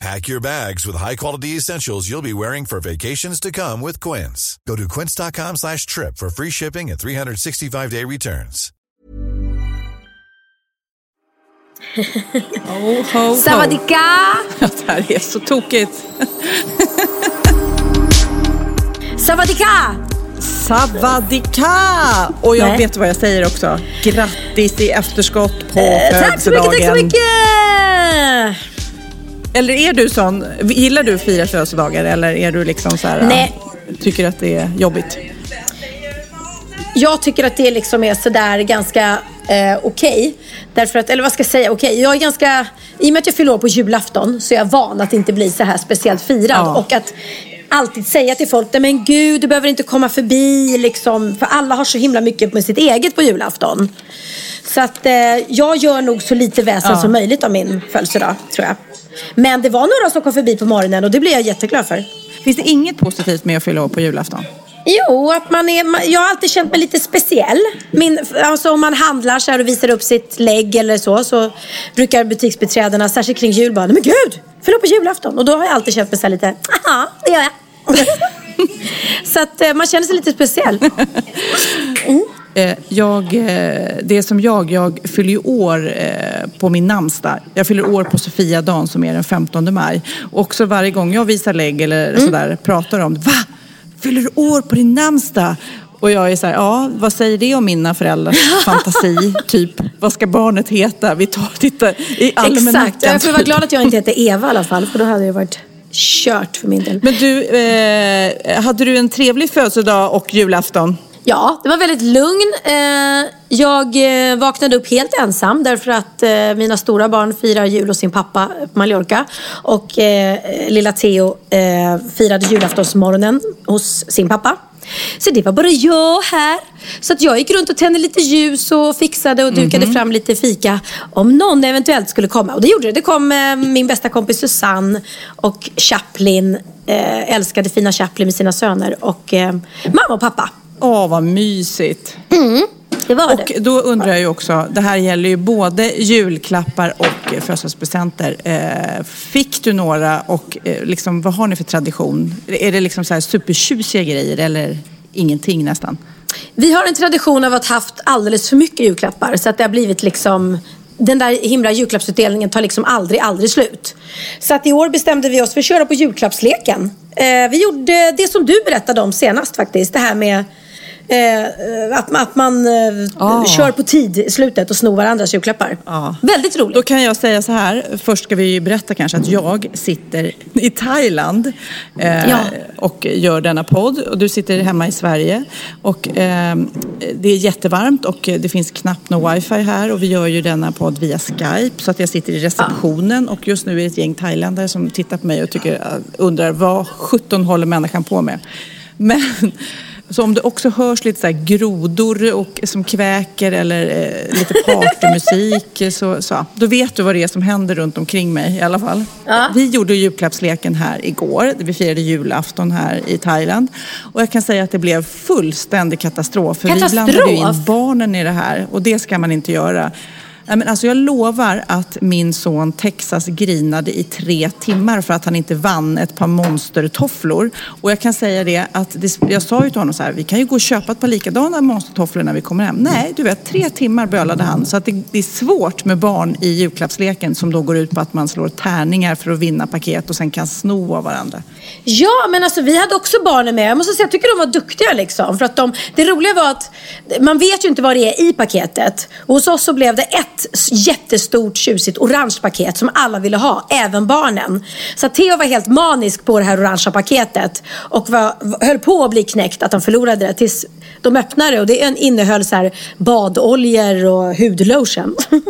Pack your bags with high-quality essentials you'll be wearing for vacations to come with Quince. Go to quince.com slash trip for free shipping and 365-day returns. Oh, ho, ho. Savadika! Det här är så tokigt. Savadika! Savadika! Och jag Nej. vet vad jag säger också. Grattis i efterskott på Eh, Tack så mycket, tack så mycket! Eller är du sån, gillar du att fira födelsedagar eller är du liksom så här, Nej. tycker att det är jobbigt? Jag tycker att det liksom är sådär ganska eh, okej. Därför att, eller vad ska jag säga, okej. Jag är ganska, i och med att jag fyller år på julafton så är jag van att inte bli så här speciellt firad. Ja. Och att alltid säga till folk, men gud du behöver inte komma förbi liksom. För alla har så himla mycket med sitt eget på julafton. Så att eh, jag gör nog så lite väsen Ja. som möjligt av min födelsedag, tror jag. Men det var några som kom förbi på morgonen och det blev jag jätteglad för. Finns det inget positivt med att fylla år på julafton? Jo, att man är, jag har alltid känt mig lite speciell. Min, alltså om man handlar så och visar upp sitt lägg eller så, så brukar butiksbiträdena, särskilt kring jul, bara, "Nej, men gud, fyll på julafton. Och då har jag alltid känt mig så lite, ja, det gör jag. så att eh, man känner sig lite speciell. Eh, Jag, eh, det är som jag, jag fyller ju år eh, på min namnsdag. Jag fyller år på Sofiadagen som är den 15 maj. Och också varje gång jag visar lägg eller sådär pratar om Va? Fyller du år på din namnsdag? Och jag är så här, ja, vad säger det om mina föräldrars fantasi? typ, vad ska barnet heta? Vi tar tittar i almanackan. Exakt. Jag får vara glad att jag inte heter Eva i alla fall, för då hade det varit kört för min del. Men du, eh, hade du en trevlig födelsedag och julafton? Ja, det var väldigt lugn. Eh, Jag eh, vaknade upp helt ensam därför att eh, mina stora barn firar jul hos sin pappa på Mallorca. Och lilla Theo firade julaftonsmorgonen hos sin pappa. Så det var bara jag här. Så att jag gick runt och tände lite ljus och fixade och dukade fram lite fika. Om någon eventuellt skulle komma. Och det gjorde det. Det kom min bästa kompis Susanne och Chaplin. Älskade fina Chaplin med sina söner. Och mamma och pappa. Åh, vad mysigt. Det var Och det. då undrar jag ju också, det här gäller ju både julklappar och födelsedagspresenter. Eh, fick du några och eh, liksom, vad har ni för tradition? Är det liksom så här supertjusiga grejer eller ingenting nästan? Vi har en tradition av att haft alldeles för mycket julklappar. Så att det har blivit liksom... Den där himla julklappsutdelningen tar liksom aldrig, aldrig slut. Så att i år bestämde vi oss för att köra på julklappsleken. Eh, vi gjorde det som du berättade om senast faktiskt. Det här med eh, att, att man eh, Ah. kör på tid i slutet och snor varandras julklappar. Ja. Väldigt roligt. Då kan jag säga så här, först ska vi berätta kanske att jag sitter i Thailand eh, Ja. och gör denna podd och du sitter hemma i Sverige. Och, eh, det är jättevarmt och det finns knappt någon wifi här och vi gör ju denna podd via Skype så att jag sitter i receptionen och just nu är det ett gäng thailändare som tittar på mig och tycker, undrar vad 17 håller människan på med. Men så om det också hörs lite så grodor och, som kväker eller eh, lite partymusik så, så, då vet du vad det är som händer runt omkring mig i alla fall. Vi gjorde julklappsleken här igår. Vi firade julafton här i Thailand. Och jag kan säga att det blev fullständig katastrof. För vi Katastrof? blandade ju in barnen i det här och det ska man inte göra. Nej, men alltså jag lovar att min son Texas grinade i tre timmar för att han inte vann ett par monstertofflor. Och jag kan säga det att det, jag sa ju till honom så här, vi kan ju gå och köpa ett par likadana monstertofflor när vi kommer hem. Nej, du vet, tre timmar bölade han. Så att det, det är svårt med barn i julklappsleken som då går ut på att man slår tärningar för att vinna paket och sen kan sno av varandra. Ja, men alltså vi hade också barnen med. Jag måste säga, jag tycker de var duktiga liksom. För att de, det roliga var att man vet ju inte vad det är i paketet. Och hos oss så blev det ett jättestort tjusigt orange paket som alla ville ha, även barnen. Så Theo var helt manisk på det här orangea paketet och var, höll på att bli knäckt att han förlorade det tills de öppnade det och det innehöll så här badoljor och hudlotion.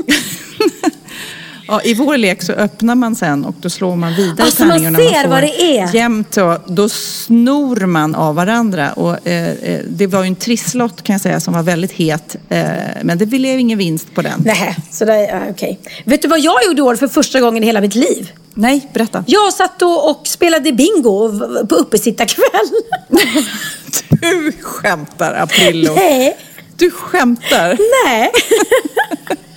Ja, I vår lek så öppnar man sen och då slår man vidare Alltså, man tärningarna. ser vad det är. Jämnt och då snor man av varandra. Och, eh, eh, det var ju en trisslott kan jag säga som var väldigt het. Eh, men det blev ingen vinst på den. Nej, så det är okej. Vet du vad jag gjorde år för första gången i hela mitt liv? Nej, berätta. Jag satt och, och spelade bingo på uppesittarkväll. Du skämtar Aprillo. Nej. Du skämtar. Nej.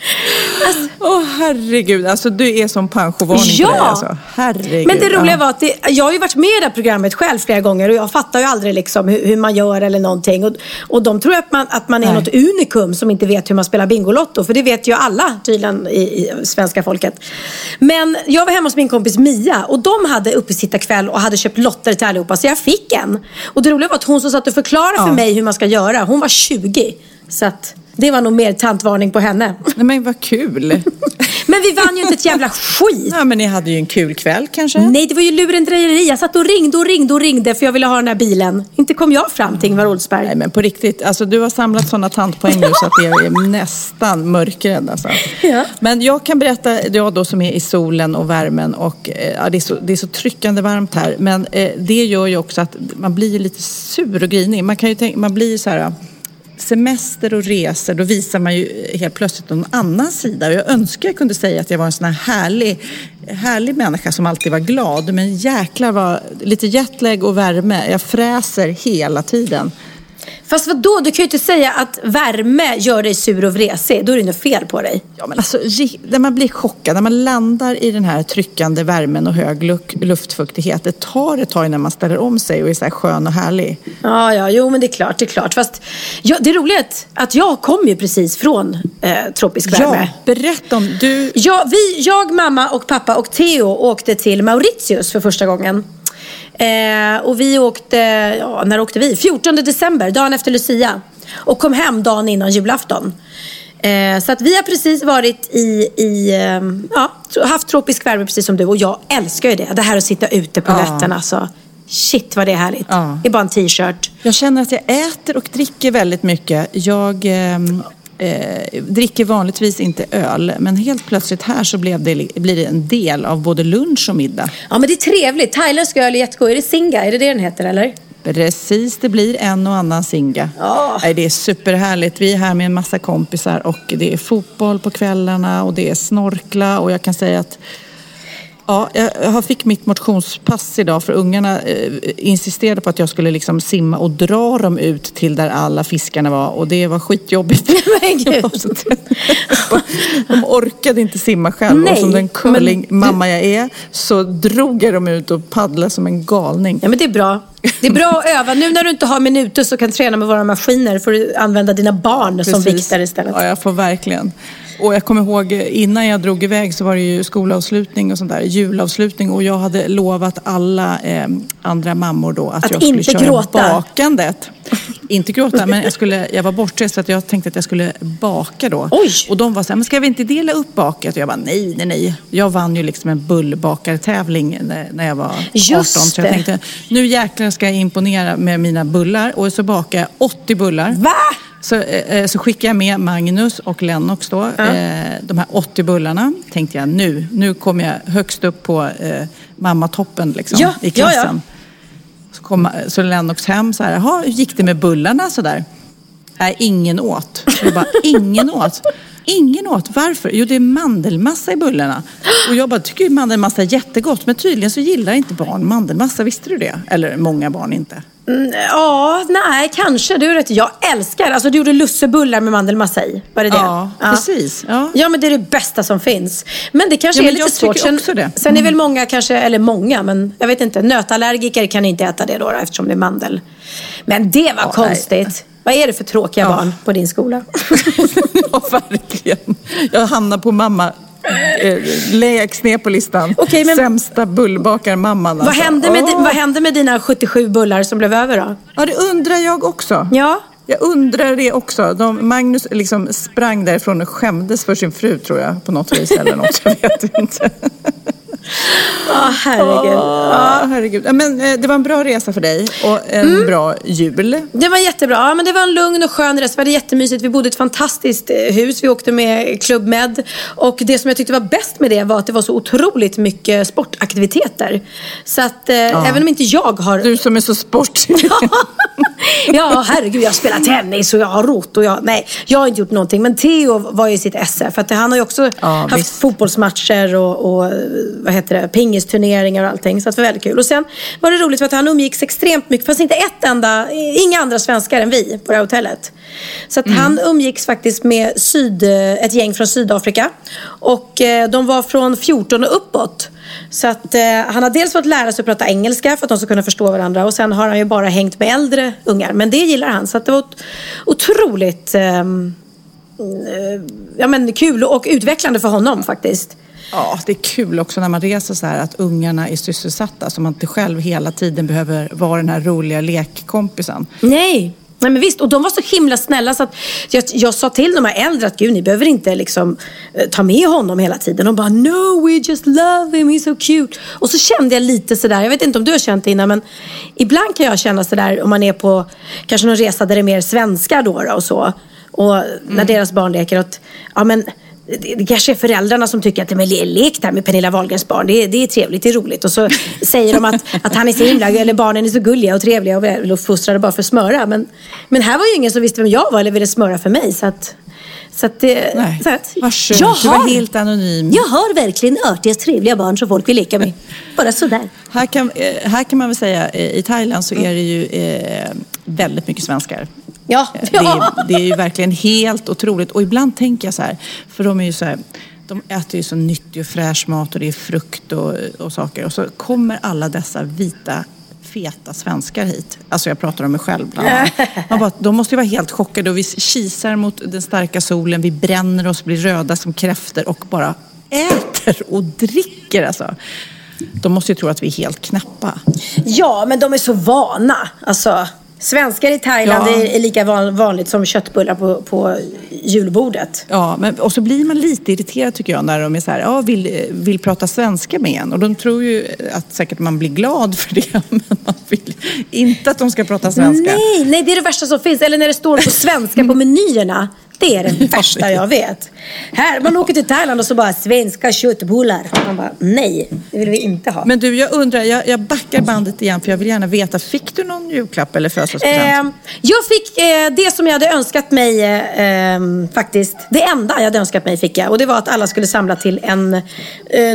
Åh herregud, alltså du är som pensiovarning Ja. på dig alltså. Herregud. Men det roliga var att det, jag har ju varit med i det här programmet själv flera gånger och jag fattar ju aldrig liksom hur, hur man gör eller någonting. Och, och de tror att man, att man är Nej. något unikum som inte vet hur man spelar Bingolotto. För det vet ju alla tydligen i, i svenska folket. Men jag var hemma hos min kompis Mia och de hade uppesittarkväll och hade köpt lotter till allihopa. Så jag fick en. Och det roliga var att hon som satt och förklarade för Ja. mig hur man ska göra, hon var 20. Så att det var nog mer tantvarning på henne. Nej men vad kul. Men vi vann ju inte ett jävla skit. ja men ni hade ju en kul kväll kanske? Nej, det var ju lurendrejeri. Jag satt och ringde och ringde och ringde för jag ville ha den här bilen. Inte kom jag fram till Ingvar Oldsberg. Nej men på riktigt, alltså du har samlat sådana tantpoäng nu så att jag är nästan mörkrädd alltså. Ja. Men jag kan berätta, jag då som är i solen och värmen och eh, ja, det, är så, det är så tryckande varmt här. Men eh, det gör ju också att man blir lite sur och grinig. Man kan ju tänka, man blir så här semester och resor, då visar man ju helt plötsligt någon annan sida. Och jag önskar jag kunde säga att jag var en sån här härlig, härlig människa som alltid var glad. Men jäklar vad, lite jetlag och värme. Jag fräser hela tiden. Fast vad då? Du kan ju inte säga att värme gör dig sur och vresig. Då är det något fel på dig. Ja, men alltså, när man blir chockad, när man landar i den här tryckande värmen och hög luftfuktighet. Det tar ett tag innan man ställer om sig och är så här skön och härlig. Ja, ja, jo men det är klart, det är klart. Fast ja, det är att- att jag kom ju precis från eh, tropisk värme. Ja, berätta om du... Ja, vi, jag, mamma och pappa och Theo åkte till Mauritius för första gången. Eh, och vi åkte, ja, när åkte vi? 14 december, dagen efter Lucia. Och kom hem dagen innan julafton. Eh, så att vi har precis varit i, i eh, ja, haft tropisk värme precis som du. Och jag älskar ju det. Det här att sitta ute på Ja. nätterna. Alltså. Shit vad det är härligt. Ja. Det är bara en t-shirt. Jag känner att jag äter och dricker väldigt mycket. Jag ehm, eh, dricker vanligtvis inte öl, men helt plötsligt här så blev det, blir det en del av både lunch och middag. Ja men det är trevligt. Thailändsk öl är jättegod. Är det Singa? Är det det den heter eller? Precis, det blir en och annan singa. Nej, Det är superhärligt. Vi är här med en massa kompisar och det är fotboll på kvällarna och det är snorkla och jag kan säga att Ja, jag fick mitt motionspass idag för ungarna eh, insisterade på att jag skulle liksom simma och dra dem ut till där alla fiskarna var och det var skitjobbigt. De orkade inte simma själv och som den curling-mamma jag är så drog jag dem ut och paddlade som en galning. Ja men det är bra. Det är bra att öva. Nu när du inte har minuter så kan träna med våra maskiner får du använda dina barn som Precis. viktare istället. Ja, jag får verkligen. Och jag kommer ihåg innan jag drog iväg så var det ju skolavslutning och sånt där, julavslutning och jag hade lovat alla eh, andra mammor då att, Att jag skulle inte köra gråta. bakandet. inte gråta, men jag, skulle, jag var bortrest så att jag tänkte att jag skulle baka då. Oj. Och de var så här, men ska vi inte dela upp baket? Och jag bara, nej, nej, nej. Jag vann ju liksom en bullbakartävling när, jag var 18. Just så jag tänkte, nu jäklar ska jag imponera med mina bullar. Och så bakade jag 80 bullar. Va? Så, eh, så skickade jag med Magnus och Lennox då, eh, de här 80 bullarna. Tänkte jag nu, nu kommer jag högst upp på eh, mammatoppen liksom, Ja, i ja, klassen. Så, kom, så Lennox hem så här, jaha, hur gick det med bullarna så där? Nej, ingen åt. Jag bara, ingen åt. Ingen åt. Varför? Jo, det är mandelmassa i bullarna. Och jag bara, tycker mandelmassa är jättegott. Men tydligen så gillar inte barn mandelmassa. Visste du det? Eller många barn inte. Ja, nej, kanske. Du har rätt. Jag älskar, alltså du gjorde lussebullar med mandelmassa i. Var det det? Ja, precis. Ja. Ja, men det är det bästa som finns. Men det kanske Ja, är lite svårt. Sen, det. sen är väl många kanske, eller många, men jag vet inte. Nötallergiker kan inte äta det då, då eftersom det är mandel. Men det var konstigt. Vad är det för tråkiga barn på din skola? ja, verkligen. Jag hamnar på mamma eh, lägst ner på listan. Okej, men- Sämsta bullbakarmamman. vad, alltså. hände med, Åh. vad hände med dina 77 bullar som blev över då? Ja, det undrar jag också. Ja. Jag undrar det också. De, Magnus liksom sprang därifrån och skämdes för sin fru tror jag på något vis eller något. Jag vet inte. Ja, herregud. Ja, herregud. Ja, Men eh, det var en bra resa för dig och en Mm. bra jul. Det var jättebra. Ja, men det var en lugn och skön resa. Vi hade jättemysigt. Vi bodde i ett fantastiskt eh, hus. Vi åkte med Club Med. Och det som jag tyckte var bäst med det var att det var så otroligt mycket sportaktiviteter. Så att eh, även om inte jag har... Du som är så sportig. ja, herregud. Jag spelar tennis och jag har rott och jag... Nej, jag har inte gjort någonting. Men Theo var ju sitt esse. För att han har ju också Ja, haft visst. fotbollsmatcher och, och vad heter det, pingisturneringar och allting. Så det var väldigt kul. Och sen var det roligt för att han umgicks extremt mycket. Fast inte ett enda, inga andra svenskar än vi på det här hotellet. Så att han umgicks faktiskt med syd, ett gäng från Sydafrika. Och eh, de var från 14 och uppåt. Så att eh, han har dels fått lära sig att prata engelska för att de ska kunna förstå varandra. Och sen har han ju bara hängt med äldre ungar. Men det gillar han. Så att det var ot- otroligt ehm, eh, ja, men kul och utvecklande för honom faktiskt. Ja, det är kul också när man reser så här att ungarna är sysselsatta så man inte själv hela tiden behöver vara den här roliga lekkompisen. Nej. Nej men visst, och de var så himla snälla så att jag, jag sa till de här äldre att gud ni behöver inte liksom eh, ta med honom hela tiden. De bara no we just love him, he's so cute. Och så kände jag lite sådär, jag vet inte om du har känt det innan men ibland kan jag känna sådär om man är på kanske någon resa där det är mer svenskar då, då och så. Och när deras barn leker att, ja men det, kanske är föräldrarna som tycker att det är lek där med Pernilla Wahlgrens barn. Det, är- det är trevligt, det är roligt. Och så säger de att, att han är så himla, eller barnen är så gulliga och trevliga och väl uppfostrade bara för att smöra. Men, men här var ju ingen som visste vem jag var eller ville smöra för mig. Så att, så att, Nej, så att, vad skönt. jag Du var har- helt anonym. Jag har verkligen örtiga, trevliga barn som folk vill leka med. Bara sådär. Här kan, eh, här kan man väl säga, eh, i Thailand så är det ju eh, väldigt mycket svenskar. Ja. Det är, det är ju verkligen helt otroligt. Och ibland tänker jag så här, för de är ju så här, de äter ju så nyttig och fräsch mat och det är frukt och, och saker. Och så kommer alla dessa vita feta svenskar hit. Alltså jag pratar om mig själv bland annat. Man bara, de måste ju vara helt chockade och vi kisar mot den starka solen, vi bränner oss, blir röda som kräftor och bara äter och dricker alltså. De måste ju tro att vi är helt knäppa. Ja, men de är så vana. Alltså, svenskar i Thailand Ja. är, lika van, vanligt som köttbullar på, på julbordet. Ja, men, och så blir man lite irriterad tycker jag när de är så här, ja, vill, vill prata svenska med en. Och de tror ju att säkert man blir glad för det, men man vill inte att de ska prata svenska. Nej, nej, det är det värsta som finns. Eller när det står på svenska på menyerna. Det är det värsta jag vet. Här, man åker till Thailand och så bara svenska köttbullar. Man bara, nej, det vill vi inte ha. Men du, jag undrar, jag, jag backar bandet igen för jag vill gärna veta, fick du någon julklapp eller födelsedagspresent? Eh, jag fick eh, det som jag hade önskat mig eh, faktiskt. Det enda jag hade önskat mig fick jag. Och det var att alla skulle samla till en eh,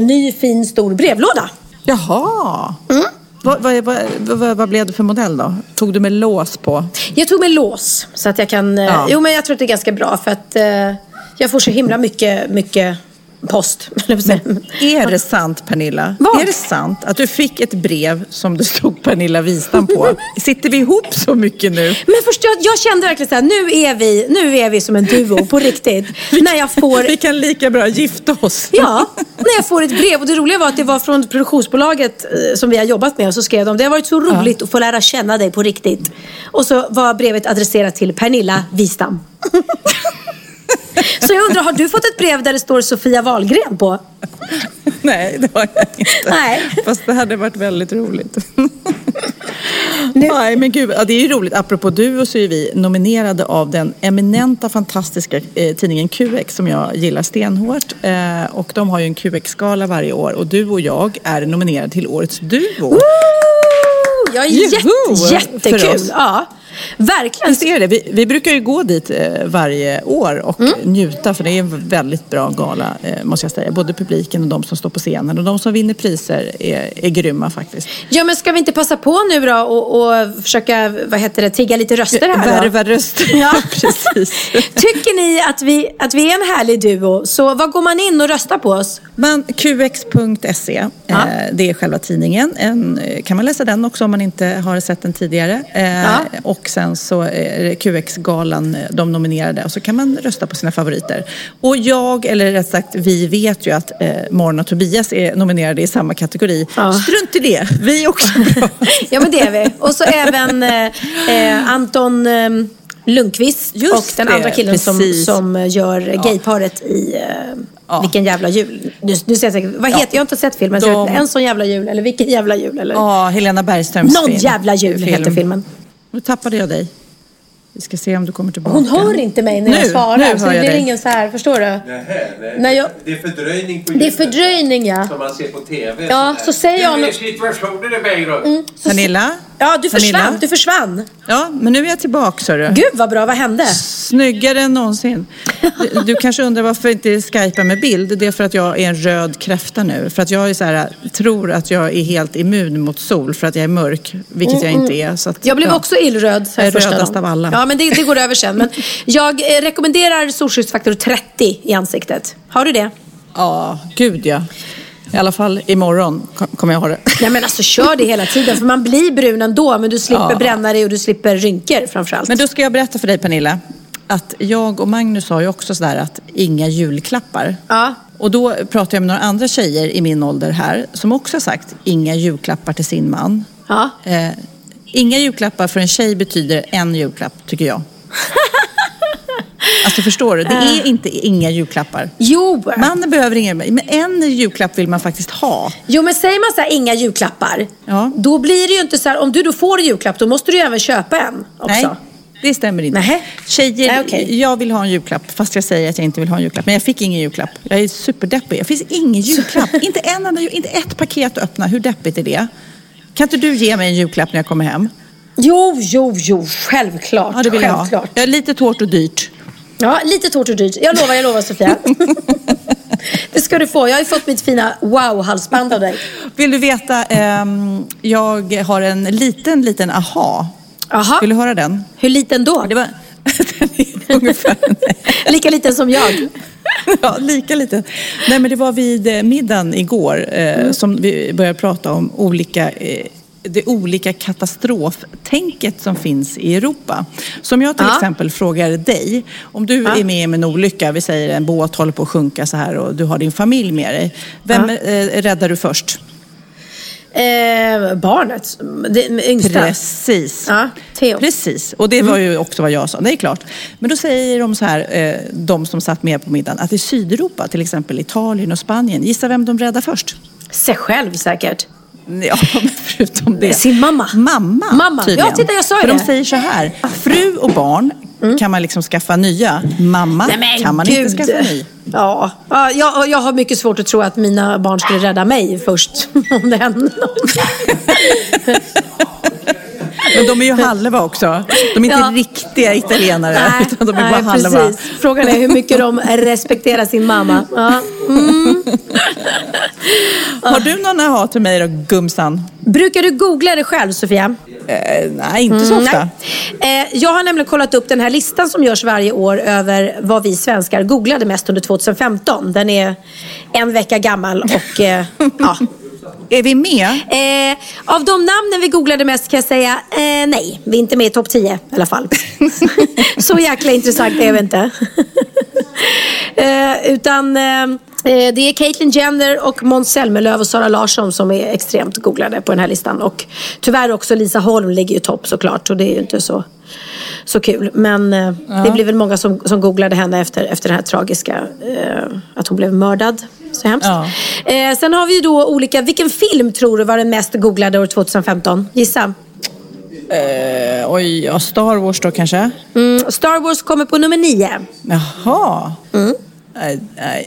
ny fin stor brevlåda. Jaha! Mm. Vad, vad, vad, vad, blev det för modell då? Tog du med lås på? Jag tog med lås så att jag kan... Eh, Ja. Jo men jag tror att det är ganska bra för att eh, jag får så himla mycket, mycket post. säga. Är det sant Pernilla? Vad? Är det sant att du fick ett brev som det stod Pernilla Wistam på? Sitter vi ihop så mycket nu? Men först, jag, jag kände verkligen så här, nu är, vi, nu är vi som en duo på riktigt. när jag får... Vi kan lika bra gifta oss. Ja, när jag får ett brev. Och det roliga var att det var från produktionsbolaget eh, som vi har jobbat med. Och så skrev de, det har varit så roligt att få lära känna dig på riktigt. Och så var brevet adresserat till Pernilla Wistam. Så jag undrar, har du fått ett brev där det står Sofia Wahlgren på? Nej, det har jag inte. Nej. Fast det hade varit väldigt roligt. Nej, men gud, ja, det är ju roligt. Apropå Duo så är vi nominerade av den eminenta, fantastiska eh, tidningen QX som jag gillar stenhårt. Eh, och de har ju en QX-skala varje år och du och jag är nominerade till Årets Duo. Woo! Ja, jätte, Juhu! För jättekul. Ja. Verkligen. Visst är det? Vi, vi brukar ju gå dit eh, varje år och Mm. njuta för det är en väldigt bra gala eh, måste jag säga. Både publiken och de som står på scenen och de som vinner priser är, är grymma faktiskt. Ja, men ska vi inte passa på nu då och, och försöka, vad heter det, tigga lite röster här då? Värva röster. Ja. precis. Tycker ni att vi, att vi är en härlig duo, så vad går man in och röstar på oss? Men qx.se, Ja. eh, det är själva tidningen. En, kan man läsa den också om man inte har sett den tidigare. Ja. Och sen så är det QX-galan, eh, de nominerade. Och så kan man rösta på sina favoriter. Och jag, eller rätt sagt vi vet ju att eh, Morgon och Tobias är nominerade i samma kategori. Ja. Strunt i det, vi är också bra. Ja, men det är vi. Och så även eh, eh, Anton eh, Lundqvist Just och den det, andra killen som, precis. som gör gayparet i eh, Vilken jävla jul. Du, du ser säkert, vad heter, jag har inte sett filmen, så De- inte, En sån jävla jul eller Vilken jävla jul eller? Ja, Helena Bergströms Någon film. jävla jul Film. heter filmen. Nu tappade jag dig. Vi ska se om du kommer tillbaka. Hon hör inte mig när jag Nu, svarar. nu så hör det jag blir dig. ingen så här, förstår du? Nähä, nej. När jag- Det är fördröjning på Det är ljudet fördröjning ja. Som man ser på TV. Ja, sådär. så säger jag Hur är situationen i Beirut? Pernilla? Ja, du Pernilla? försvann. Du försvann. Ja, men nu är jag tillbaka, så du. Gud vad bra, vad hände? Snyggare än någonsin. Du, du kanske undrar varför jag inte skypar med bild. Det är för att jag är en röd kräfta nu. För att jag är så här, tror att jag är helt immun mot sol för att jag är mörk, vilket jag inte är. Så att, Jag blev ja. också illröd. så här Jag är rödast av alla. Ja, men det, det går över sen. Men jag eh, rekommenderar solskyddsfaktor 30 i ansiktet. Har du det? Ja, gud ja. I alla fall imorgon kom- kommer jag ha det. Nej men alltså kör det hela tiden. För man blir brun ändå. Men du slipper Ja. bränna dig och du slipper rynkor framförallt. Men då ska jag berätta för dig Pernilla. Att jag och Magnus sa ju också sådär att inga julklappar. Ja. Och då pratar jag med några andra tjejer i min ålder här som också har sagt inga julklappar till sin man. Ja. Eh, inga julklappar för en tjej betyder en julklapp, tycker jag. Alltså förstår du? Det är inte inga julklappar. Jo. Mannen behöver inga, men en julklapp vill man faktiskt ha. Jo men säger man så här inga julklappar. Ja. Då blir det ju inte så här. Om du då får en julklapp då måste du ju även köpa en också. Nej, det stämmer inte. Nähä. Tjejer, Nej, okej. jag vill ha en julklapp fast jag säger att jag inte vill ha en julklapp. Men jag fick ingen julklapp. Jag är superdeppig. Det finns ingen julklapp. inte en enda, inte ett paket att öppna. Hur deppigt är det? Kan inte du ge mig en julklapp när jag kommer hem? Jo, jo, jo. Självklart. Ja, det vill jag ha. Självklart. Jag är lite tårt och dyrt. Ja, lite tårt och dyrt. Jag lovar, jag lovar Sofia. det ska du få. Jag har ju fått mitt fina wow-halsband av dig. Vill du veta, ehm, jag har en liten, liten aha. Jaha. Vill du höra den? Hur liten då? Det var den är ungefär... Lika liten som jag. Ja, lika lite. Nej, men det var vid eh, middagen igår eh, som vi började prata om olika eh, det olika katastroftänket som finns i Europa. Som jag till Ja. exempel frågar dig, om du är med om en olycka, vi säger en båt håller på att sjunka så här och du har din familj med dig. Vem eh, räddar du först? Eh, barnet. Det yngsta. Precis. Ja, Theo. Precis, och det var ju också vad jag sa. Det är klart. Men då säger de så här, eh, de som satt med på middagen, att i Sydeuropa, till exempel Italien och Spanien, gissa vem de räddar först? Sig själv säkert. Ja, men förutom det. Sin mamma. Mamma, Mamma. tydligen. Ja, titta, jag sa ju För det. de säger så här, fru och barn kan man liksom skaffa nya. Mamma Nej, kan man gud. inte skaffa ny. Ja, ja jag, jag har mycket svårt att tro att mina barn skulle rädda mig först. Om det hände något. Men de är ju halva också. De är inte Ja. riktiga italienare, Nej, utan de är nej, bara halva. precis. Frågan är hur mycket de respekterar sin mamma. Ja. Har du någon aha till mig då, gumsan? Brukar du googla det själv, Sofia? Eh, nej, inte så Mm, ofta. Eh, jag har nämligen kollat upp den här listan som görs varje år över vad vi svenskar googlade mest under 2015. Den är en vecka gammal och eh, ja. Är vi med? Eh, av de namnen vi googlade mest kan jag säga eh, nej. Vi är inte med i topp 10 i alla fall. Så jäkla intressant är vi inte. eh, utan eh, det är Caitlyn Jenner och Måns Zelmerlöw och Sara Larsson som är extremt googlade på den här listan. Och tyvärr också Lisa Holm ligger ju topp såklart och det är ju inte så, så kul. Men eh, det blir väl många som, som googlade henne efter, efter den här tragiska, eh, att hon blev mördad. Så hemskt. Ja. Eh, sen har vi ju då olika, vilken film tror du var den mest googlade år 2015? Gissa. Eh, oj, ja, Star Wars då kanske? Mm, Star Wars kommer på nummer nio. Jaha. Mm.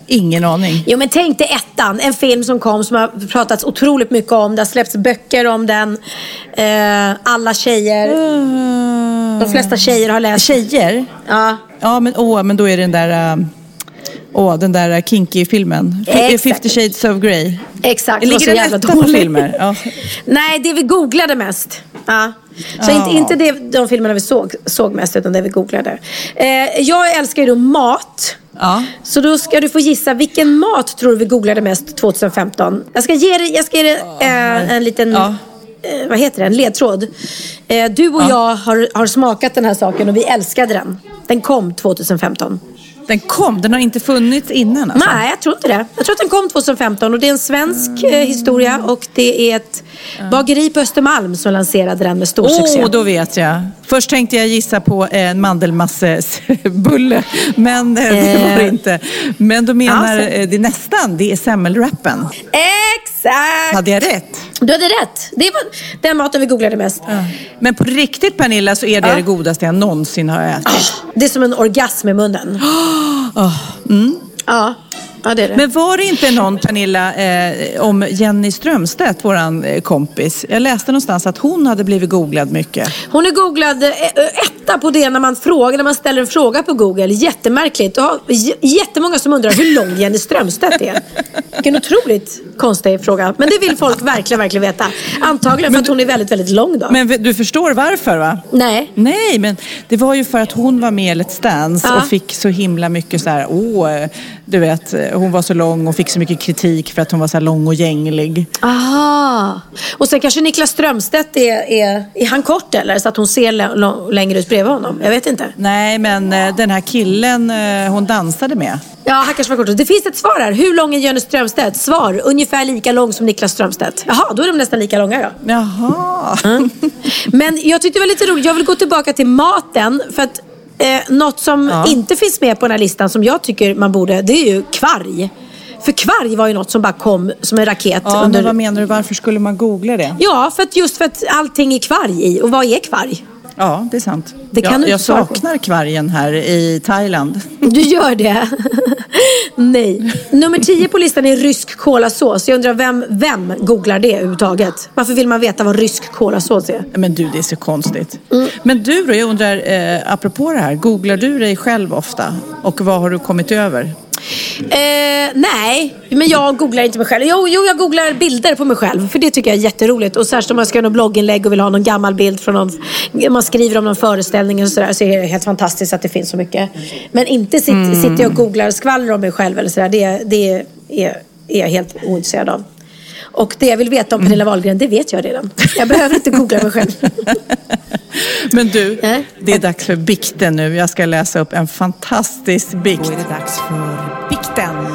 Ingen aning. Jo men tänk dig ettan, en film som kom som har pratats otroligt mycket om. Det har släppts böcker om den. Eh, alla tjejer. De flesta tjejer har läst. Tjejer? Ja. Ja, men, åh, men då är det den där... äh, Åh, den där Kinky-filmen. Exakt. 50 shades of Grey. Exakt, Ligger den jävla på filmer? Ja. Nej, det vi googlade mest. Ja. Så Ja. inte, inte det, de filmerna vi såg, såg mest, utan det vi googlade. Eh, jag älskar ju då mat. Ja. Så då ska du få gissa, vilken mat tror du vi googlade mest 2015? Jag ska ge dig, jag ska ge dig eh, en liten, Ja. eh, vad heter det, en ledtråd. Eh, du och jag har, har smakat den här saken och vi älskade den. Den kom 2015. Den kom, den har inte funnits innan alltså. Nej, jag tror inte det. Jag tror att den kom 2015 och det är en svensk eh, historia och det är ett bageri på Östermalm som lanserade den med stor Åh, succé. då vet jag. Först tänkte jag gissa på en mandelmassebulle, men eh, det var det Eh. inte. Men då menar Ja, eh, det är nästan, det är semmelwrappen. Exakt! Hade jag rätt? Du hade rätt. Det var den maten vi googlade mest. Men på riktigt Pernilla så är det Ja. det godaste jag någonsin har ätit. Det är som en orgasm i munnen. Ja, ja det det. Men var det inte någon, Pernilla, eh, om Jenny Strömstedt, våran eh, kompis. Jag läste någonstans att hon hade blivit googlad mycket. Hon är googlad eh, etta på det när man frågar, när man ställer en fråga på Google. Jättemärkligt. Och har j- jättemånga som undrar hur lång Jenny Strömstedt är. Vilken otroligt konstig fråga. Men det vill folk verkligen, verkligen veta. Antagligen för att hon är väldigt, väldigt lång då. Men du förstår varför va? Nej. Nej, men det var ju för att hon var med i Let's Dance Ja. och fick så himla mycket så här, åh, eh, du vet, eh, hon var så lång och fick så mycket kritik för att hon var så här lång och gänglig. Aha. Och sen kanske Niklas Strömstedt är, är, är han kort eller? Så att hon ser längre ut bredvid honom. Jag vet inte. Nej, men eh, den här killen eh, hon dansade med. Ja, han kanske var kort. Det finns ett svar här. Hur lång är Jenny Strömstedt? Svar. Ungefär lika lång som Niklas Strömstedt. Jaha, då är de nästan lika långa då. Jaha. Men jag tyckte det var lite roligt. Jag vill gå tillbaka till maten. För att eh, något som Ja. inte finns med på den här listan som jag tycker man borde, det är ju kvarg. För kvarg var ju något som bara kom som en raket. Ja, under... men vad menar du? Varför skulle man googla det? Ja, för att just för att allting är kvarg i. Och vad är kvarg? Ja, det är sant. Det kan jag jag saknar kvargen här i Thailand. Du gör det? Nej. Nummer 10 på listan är rysk kolasås. Jag undrar vem, vem googlar det överhuvudtaget? Varför vill man veta vad rysk kolasås är? Men du, det är så konstigt. Mm. Men du då, jag undrar, eh, apropå det här, googlar du dig själv ofta? Och vad har du kommit över? Eh, nej, men jag googlar inte mig själv. Jo, jo, jag googlar bilder på mig själv. För det tycker jag är jätteroligt. Och särskilt om man ska göra något blogginlägg och vill ha någon gammal bild från någon... Man skriver om någon föreställning och sådär. Så är det helt fantastiskt att det finns så mycket. Men inte sit, sitter jag och googlar skvaller om mig själv eller sådär. Det, det är, är jag helt ointresserad av. Och det jag vill veta om Pernilla Wahlgren, det vet jag redan. Jag behöver inte googla mig själv. Men du, det är dags för bikten nu. Jag ska läsa upp en fantastisk bikt. Då är det dags för bikten.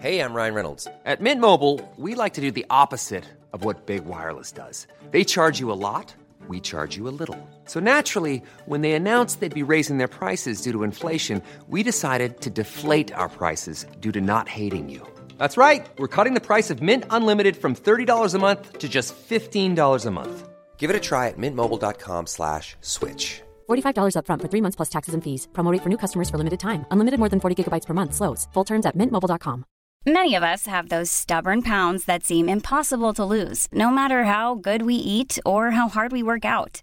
Hey, I'm Ryan Reynolds. At Mint Mobile, we like to do the opposite of what Big Wireless does. They charge you a lot, we charge you a little. So naturally, when they announced they'd be raising their prices due to inflation, we decided to deflate our prices due to not hating you. That's right. We're cutting the price of Mint Unlimited from $30 a month to just $15 a month. Give it a try at mintmobile.com slash switch. $45 upfront for three months plus taxes and fees. Promo rate for new customers for limited time. Unlimited more than 40 gigabytes per month. Slows. Full terms at mintmobile.com. Many of us have those stubborn pounds that seem impossible to lose, no matter how good we eat or how hard we work out.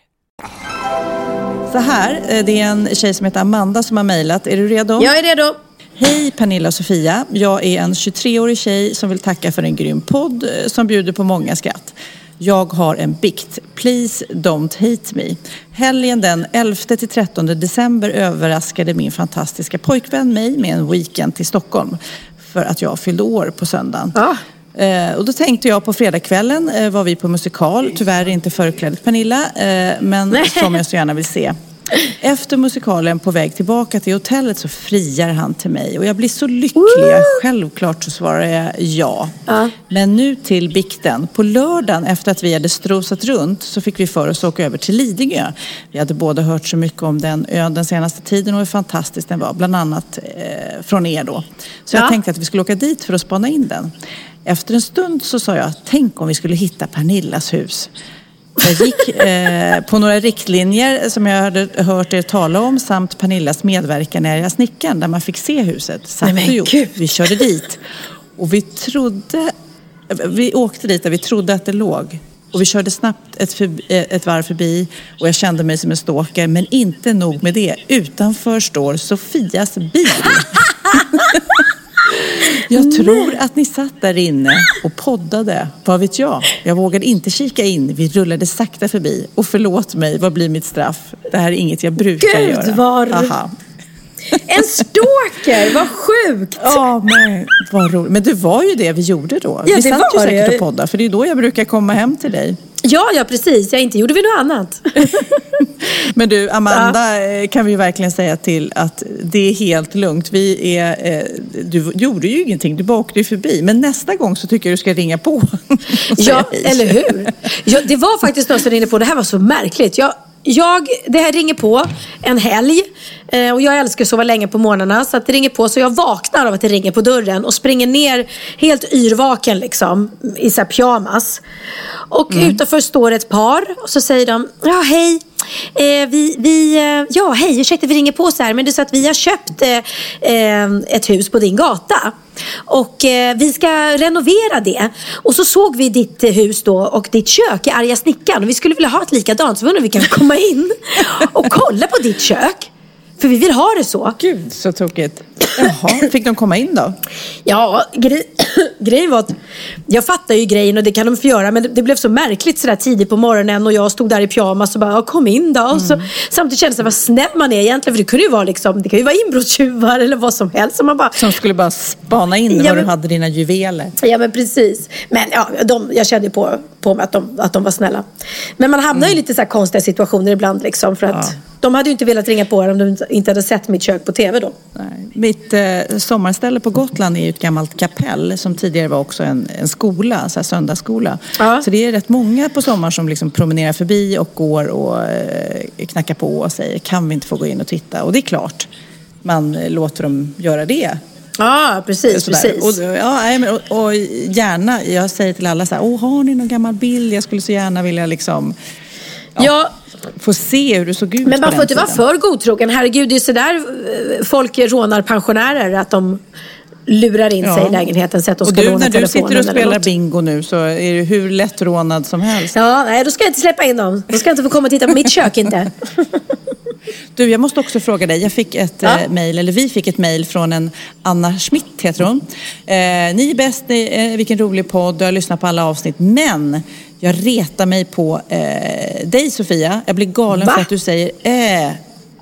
Så här, eh, det är en tjej som heter Amanda som har mejlat. Är du redo? Jag är redo. Hej Pernilla och Sofia. Jag är en 23-årig tjej som vill tacka för en grym podd eh, som bjuder på många skratt. Jag har en bikt. Please don't hate me. Helgen den 11-13 december överraskade min fantastiska pojkvän mig med en weekend till Stockholm för att jag fyllde år på söndagen. Ja. Eh, och då tänkte jag på fredagskvällen eh, var vi på musikal. Tyvärr inte förklädd Pernilla, eh, men Nej. som jag så gärna vill se. Efter musikalen på väg tillbaka till hotellet så friar han till mig och jag blir så lycklig. Självklart så svarar jag ja. Men nu till bikten. På lördagen efter att vi hade strosat runt så fick vi för oss att åka över till Lidingö. Vi hade båda hört så mycket om den ön den senaste tiden och hur fantastisk den var. Bland annat eh, från er då. Så jag Ja. tänkte att vi skulle åka dit för att spana in den. Efter en stund så sa jag, tänk om vi skulle hitta Pernillas hus. Jag gick eh, på några riktlinjer som jag hade hört er tala om samt Pernillas medverkan i Arga snickaren där man fick se huset. Sagt Nej, men gjort. Vi körde dit och vi trodde, vi åkte dit där vi trodde att det låg. Och vi körde snabbt ett, förbi, eh, ett varv förbi och jag kände mig som en stalker. Men inte nog med det. Utanför står Sofias bil. Jag tror att ni satt där inne och poddade. Vad vet jag? Jag vågade inte kika in. Vi rullade sakta förbi. Och förlåt mig, vad blir mitt straff? Det här är inget jag brukar Gud, göra. vad- Aha. En stalker, vad sjukt! Ja, men vad roligt. Men det var ju det vi gjorde då. Ja, vi satt ju var säkert det. och poddade. För det är då jag brukar komma hem till dig. Ja, ja precis. Ja, inte gjorde vi något annat. Men du, Amanda, eh, kan vi verkligen säga till att det är helt lugnt. Vi är, eh, du gjorde ju ingenting, du bara åkte förbi. Men nästa gång så tycker jag du ska ringa på. Ja, eller hur? Ja, det var faktiskt någon som ringde på, det här var så märkligt. Jag jag, det här ringer på en helg. Eh, och jag älskar att sova länge på morgnarna. Så att det ringer på. Så jag vaknar av att det ringer på dörren. Och springer ner helt yrvaken liksom. I så pyjamas. Och utanför står ett par. Och så säger de, ja hej. Eh, vi, vi, eh, ja, hej, ursäkta vi ringer på så här, men det är så att vi har köpt eh, eh, ett hus på din gata. Och eh, vi ska renovera det. Och så såg vi ditt hus då och ditt kök i Arga snickaren. Och vi skulle vilja ha ett likadant, så vi undrar om vi kan komma in och kolla på ditt kök. För vi vill ha det så. Gud, så tokigt. Jaha, fick de komma in då? Ja, grej, grejen var att jag fattar ju grejen och det kan de få göra men det, det blev så märkligt sådär tidigt på morgonen och jag stod där i pyjamas och bara ja, kom in då. Och så, samtidigt kändes det vad snäll man är egentligen för det kunde ju vara liksom, det kan ju vara inbrottstjuvar eller vad som helst. Så man bara, Som skulle bara spana in Ja, var men- du hade dina juveler. Ja men precis. Men ja, de, jag kände på, på mig att de, att de var snälla. Men man hamnar ju i lite så här konstiga situationer ibland liksom. För att de hade ju inte velat ringa på er om de inte hade sett mitt kök på tv då. Nej. Mitt eh, sommarställe på Gotland är ju ett gammalt kapell som tidigare var också en, en skola, så här söndagsskola. Ja. Så det är rätt många på sommaren som liksom promenerar förbi och går och eh, knackar på och säger kan vi inte få gå in och titta? Och det är klart, man eh, låter dem göra det. Ja, precis. Sådär. precis. Och, ja, och, och gärna, jag säger till alla så här, Åh, har ni någon gammal bild? Jag skulle så gärna vilja liksom ja, få se hur det såg ut men man får inte vara för godtrogen. Herregud, det är sådär eh, folk rånar pensionärer. Att de lurar in sig i lägenheten så att de och ska du, låna när du telefonen sitter och spelar bingo nu så är du hur lättrånad som helst. Ja, nej, då ska jag inte släppa in dem. Då ska jag inte få komma och titta på mitt kök inte. Du, jag måste också fråga dig. Jag fick ett Ja. eh, mejl, eller vi fick ett mejl från en Anna Schmidt heter hon. Eh, ni är bäst, ni, eh, vilken rolig podd, jag har lyssnat på alla avsnitt. Men jag retar mig på eh, dig Sofia. Jag blir galen Va? för att du säger äh,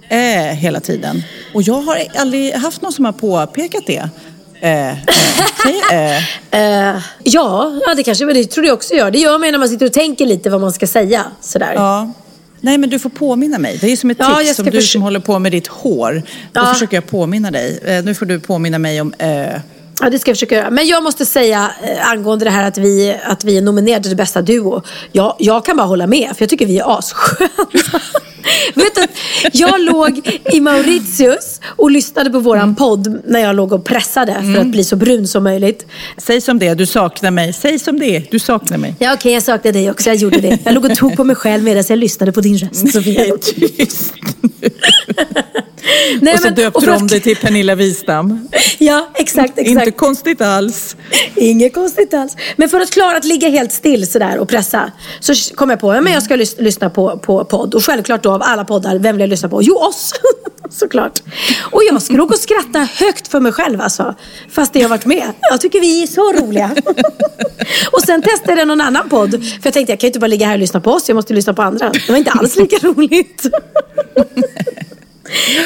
äh hela tiden. Och jag har aldrig haft någon som har påpekat det. Äh, äh. Äh. Eh, ja, ja, det kanske det tror jag också gör. Det gör man ju när man sitter och tänker lite vad man ska säga. Sådär. Ja. Nej men du får påminna mig. Det är som ett Ja, tips som du som håller på med ditt hår. Då Ja. försöker jag påminna dig. Eh, nu får du påminna mig om äh. Ja, det ska jag försöka göra. Men jag måste säga eh, angående det här att vi, att vi är nominerade till bästa duo. Jag, jag kan bara hålla med, för jag tycker vi är assköna. Vet du, jag låg i Mauritius och lyssnade på våran podd när jag låg och pressade för att bli så brun som möjligt. Säg som det är, du saknar mig. Säg som det är, du saknar mig. Ja, okej, jag saknade dig också. Jag gjorde det. Jag låg och tog på mig själv medan jag lyssnade på din röst, Sofia. Tyst nu. Nej, Och så men- döpte om dig till Pernilla Wistam. Ja, exakt, exakt. Inte konstigt alls. Inget konstigt alls. Men för att klara att ligga helt still sådär och pressa så kom jag på att jag ska lys- lyssna på, på podd. Och självklart då av alla poddar, vem vill jag lyssna på? Jo, oss! Såklart. Och jag skulle och skratta högt för mig själv alltså. Fast jag har varit med. Jag tycker vi är så roliga. och sen testade jag någon annan podd. För jag tänkte jag kan ju inte bara ligga här och lyssna på oss. Jag måste lyssna på andra. Det var inte alls lika roligt.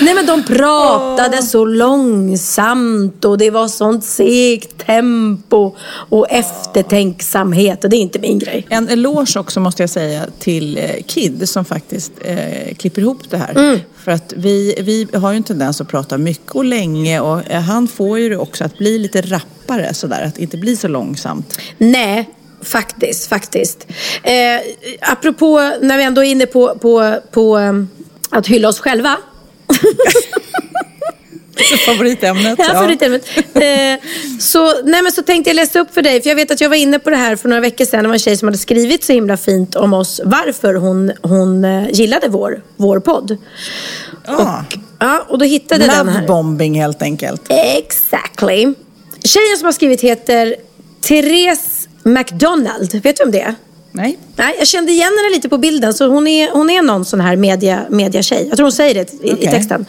Nej men de pratade så långsamt och det var sånt segt tempo och eftertänksamhet och det är inte min grej. En eloge också måste jag säga till eh, Kid som faktiskt eh, klipper ihop det här. Mm. För att vi, vi har ju en tendens att prata mycket och länge och eh, han får ju det också att bli lite rappare sådär, att inte bli så långsamt. Nej, faktiskt, faktiskt. Eh, apropå när vi ändå är inne på, på, på eh, att hylla oss själva. Favoritämnet. Ja, favoritämnet. Eh, så, nej, men så tänkte jag läsa upp för dig, för jag vet att jag var inne på det här för några veckor sedan. Det var en tjej som hade skrivit så himla fint om oss, varför hon, hon eh, gillade vår, vår podd. Ja. Ja, och då hittade jag den här. Lovebombing helt enkelt. Exactly. Tjejen som har skrivit heter Therese McDonald. Vet du om det är? Nej. Nej, jag kände igen henne lite på bilden. Så hon är, hon är någon sån här media, mediatjej. Jag tror hon säger det i, i Okej. texten.